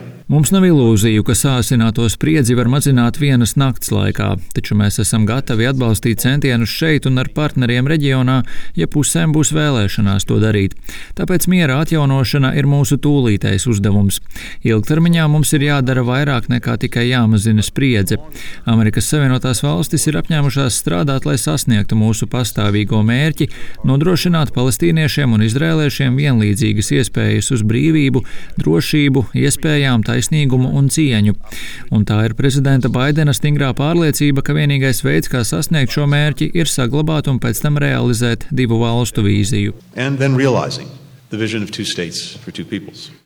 No. Mums nav ilūziju, ka sāsināto spriedzi var mazināt vienas nakts laikā, taču mēs esam gatavi atbalstīt centienus šeit un ar partneriem reģionā, ja pusēm būs vēlēšanās to darīt. Tāpēc miera atjaunošana ir mūsu tūlītējs uzdevums. Ilgtermiņā mums ir jādara vairāk nekā tikai jāmazina spriedze. Amerikas Savienotās valstis ir apņēmušās strādāt, lai sasniegtu mūsu pastāvīgo mērķi - nodrošināt palestīniešiem un izrēliešiem vienlīdzīgas iespējas uz brīvību, drošību, iespējām, taisnīgumu un cieņu. Un tā ir prezidenta Baidena stingrā pārliecība, ka vienīgais veids, kā sasniegt šo mērķi, ir saglabāt un pēc tam realizēt divu valstu vīziju.